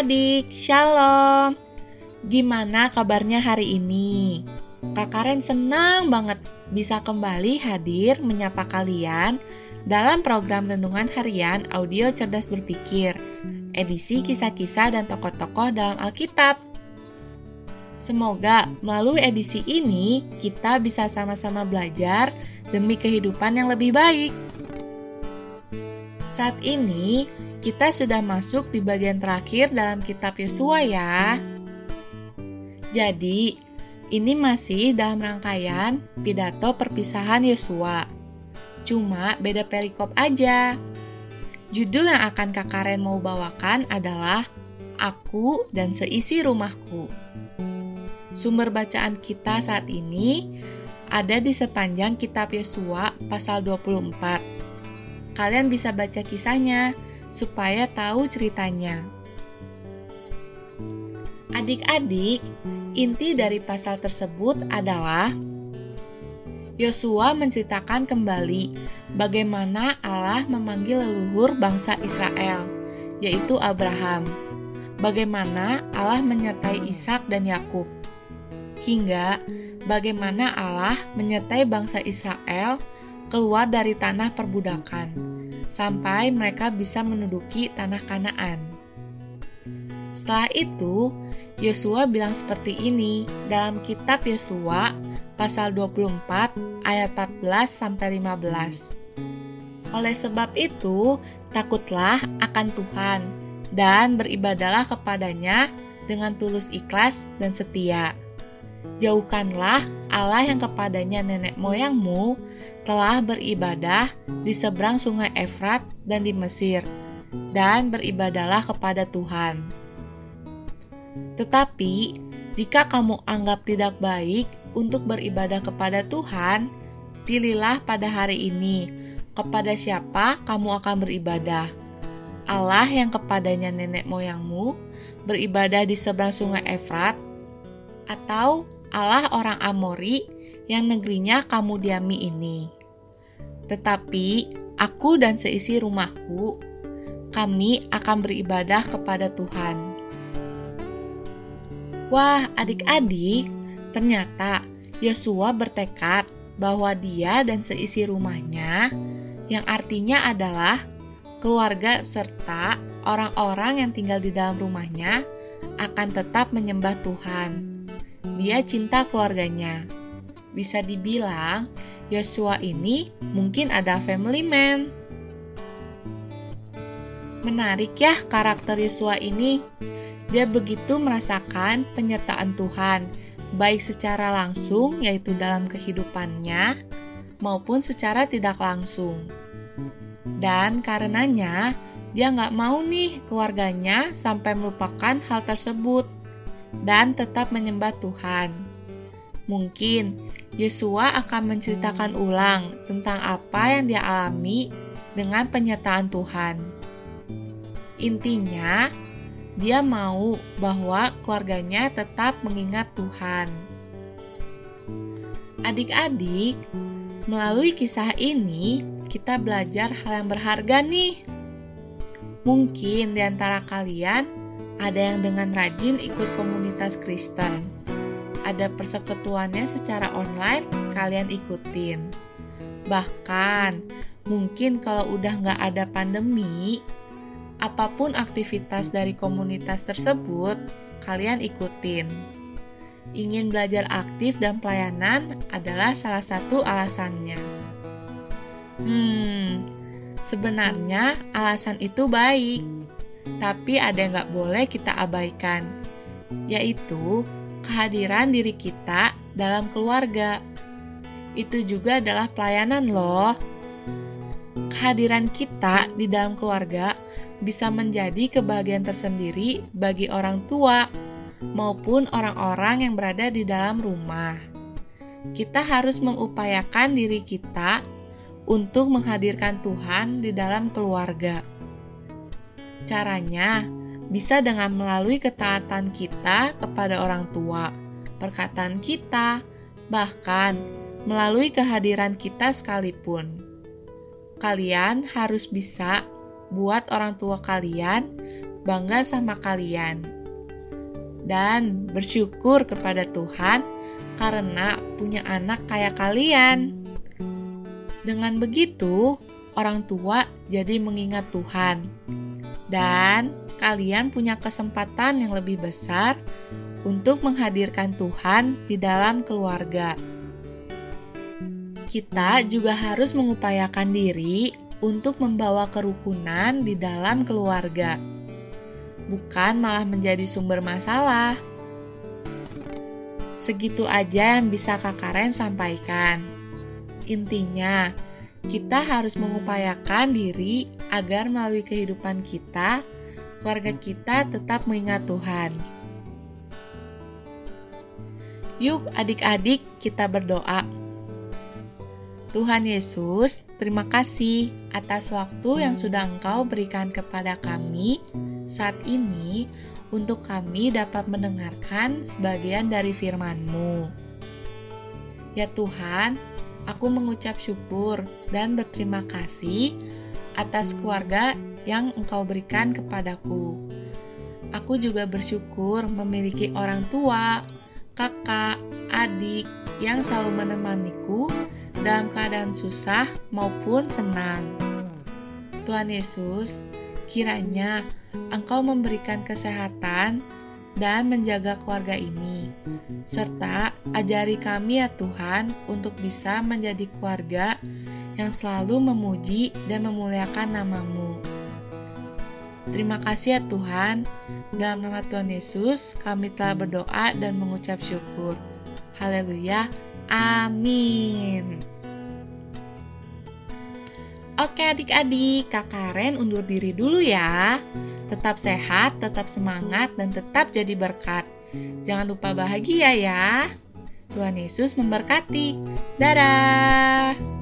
Adik-adik, Shalom. Gimana kabarnya hari ini? Kak Karen senang banget bisa kembali hadir menyapa kalian dalam program Renungan Harian Audio Cerdas Berpikir, edisi kisah-kisah dan tokoh-tokoh dalam Alkitab. Semoga melalui edisi ini kita bisa sama-sama belajar demi kehidupan yang lebih baik. Saat ini, kita sudah masuk di bagian terakhir dalam kitab Yosua ya. Jadi, ini masih dalam rangkaian pidato perpisahan Yosua. Cuma beda perikop aja. Judul yang akan Kak Karen mau bawakan adalah Aku dan Seisi Rumahku. Sumber bacaan kita saat ini ada di sepanjang kitab Yosua pasal 24. Kalian bisa baca kisahnya supaya tahu ceritanya. Adik-adik, inti dari pasal tersebut adalah Yosua menceritakan kembali bagaimana Allah memanggil leluhur bangsa Israel, yaitu Abraham. Bagaimana Allah menyertai Ishak dan Yakub, hingga bagaimana Allah menyertai bangsa Israel keluar dari tanah perbudakan sampai mereka bisa menduduki tanah Kanaan. Setelah itu, Yosua bilang seperti ini dalam kitab Yosua pasal 24 ayat 14 sampai 15. Oleh sebab itu, takutlah akan Tuhan dan beribadalah kepadanya dengan tulus ikhlas dan setia. Jauhkanlah Allah yang kepadanya nenek moyangmu telah beribadah di seberang sungai Efrat dan di Mesir, dan beribadalah kepada Tuhan. Tetapi, jika kamu anggap tidak baik untuk beribadah kepada Tuhan, pilihlah pada hari ini kepada siapa kamu akan beribadah. Allah yang kepadanya nenek moyangmu beribadah di seberang sungai Efrat, atau Allah orang Amori yang negerinya kamu diami ini. Tetapi aku dan seisi rumahku, kami akan beribadah kepada Tuhan. Wah, adik-adik, ternyata Yosua bertekad bahwa dia dan seisi rumahnya, yang artinya adalah keluarga serta orang-orang yang tinggal di dalam rumahnya, akan tetap menyembah Tuhan. Dia cinta keluarganya. Bisa dibilang, Yosua ini mungkin ada family man. Menarik ya karakter Yosua ini. Dia begitu merasakan penyertaan Tuhan, baik secara langsung yaitu dalam kehidupannya, maupun secara tidak langsung. Dan karenanya, dia nggak mau nih keluarganya sampai melupakan hal tersebut dan tetap menyembah Tuhan. Mungkin Yosua akan menceritakan ulang tentang apa yang dia alami dengan penyertaan Tuhan. Intinya, dia mau bahwa keluarganya tetap mengingat Tuhan. Adik-adik, melalui kisah ini kita belajar hal yang berharga nih. Mungkin di antara kalian ada yang dengan rajin ikut komunitas Kristen ada persekutuannya secara online, kalian ikutin. Bahkan, mungkin kalau udah nggak ada pandemi, apa pun aktivitas dari komunitas tersebut, kalian ikutin. Ingin belajar aktif dan pelayanan adalah salah satu alasannya. Hmm, sebenarnya alasan itu baik, tapi ada yang nggak boleh kita abaikan, yaitu kehadiran diri kita dalam keluarga. Itu juga adalah pelayanan loh. Kehadiran kita di dalam keluarga bisa menjadi kebahagiaan tersendiri bagi orang tua maupun orang-orang yang berada di dalam rumah. Kita harus mengupayakan diri kita untuk menghadirkan Tuhan di dalam keluarga. Caranya, bisa dengan melalui ketaatan kita kepada orang tua, perkataan kita, bahkan melalui kehadiran kita sekalipun. Kalian harus bisa buat orang tua kalian bangga sama kalian dan bersyukur kepada Tuhan karena punya anak kayak kalian. Dengan begitu, orang tua jadi mengingat Tuhan, dan kalian punya kesempatan yang lebih besar untuk menghadirkan Tuhan di dalam keluarga. Kita juga harus mengupayakan diri untuk membawa kerukunan di dalam keluarga, bukan malah menjadi sumber masalah. Segitu aja yang bisa Kak Karen sampaikan. Intinya, kita harus mengupayakan diri agar melalui kehidupan kita, keluarga kita tetap mengingat Tuhan. Yuk adik-adik kita berdoa. Tuhan Yesus, terima kasih atas waktu yang sudah Engkau berikan kepada kami saat ini untuk kami dapat mendengarkan sebagian dari firman-Mu. Ya Tuhan, aku mengucap syukur dan berterima kasih atas keluarga yang Engkau berikan kepadaku. Aku juga bersyukur memiliki orang tua, kakak, adik yang selalu menemaniku dalam keadaan susah maupun senang. Tuhan Yesus, kiranya Engkau memberikan kesehatan dan menjaga keluarga ini, serta ajari kami ya Tuhan untuk bisa menjadi keluarga yang selalu memuji dan memuliakan namamu. Terima kasih ya Tuhan, dalam nama Tuhan Yesus kami telah berdoa dan mengucap syukur. Haleluya, amin. Oke adik-adik, Kak Karen undur diri dulu ya. Tetap sehat, tetap semangat, dan tetap jadi berkat. Jangan lupa bahagia ya. Tuhan Yesus memberkati. Dadah.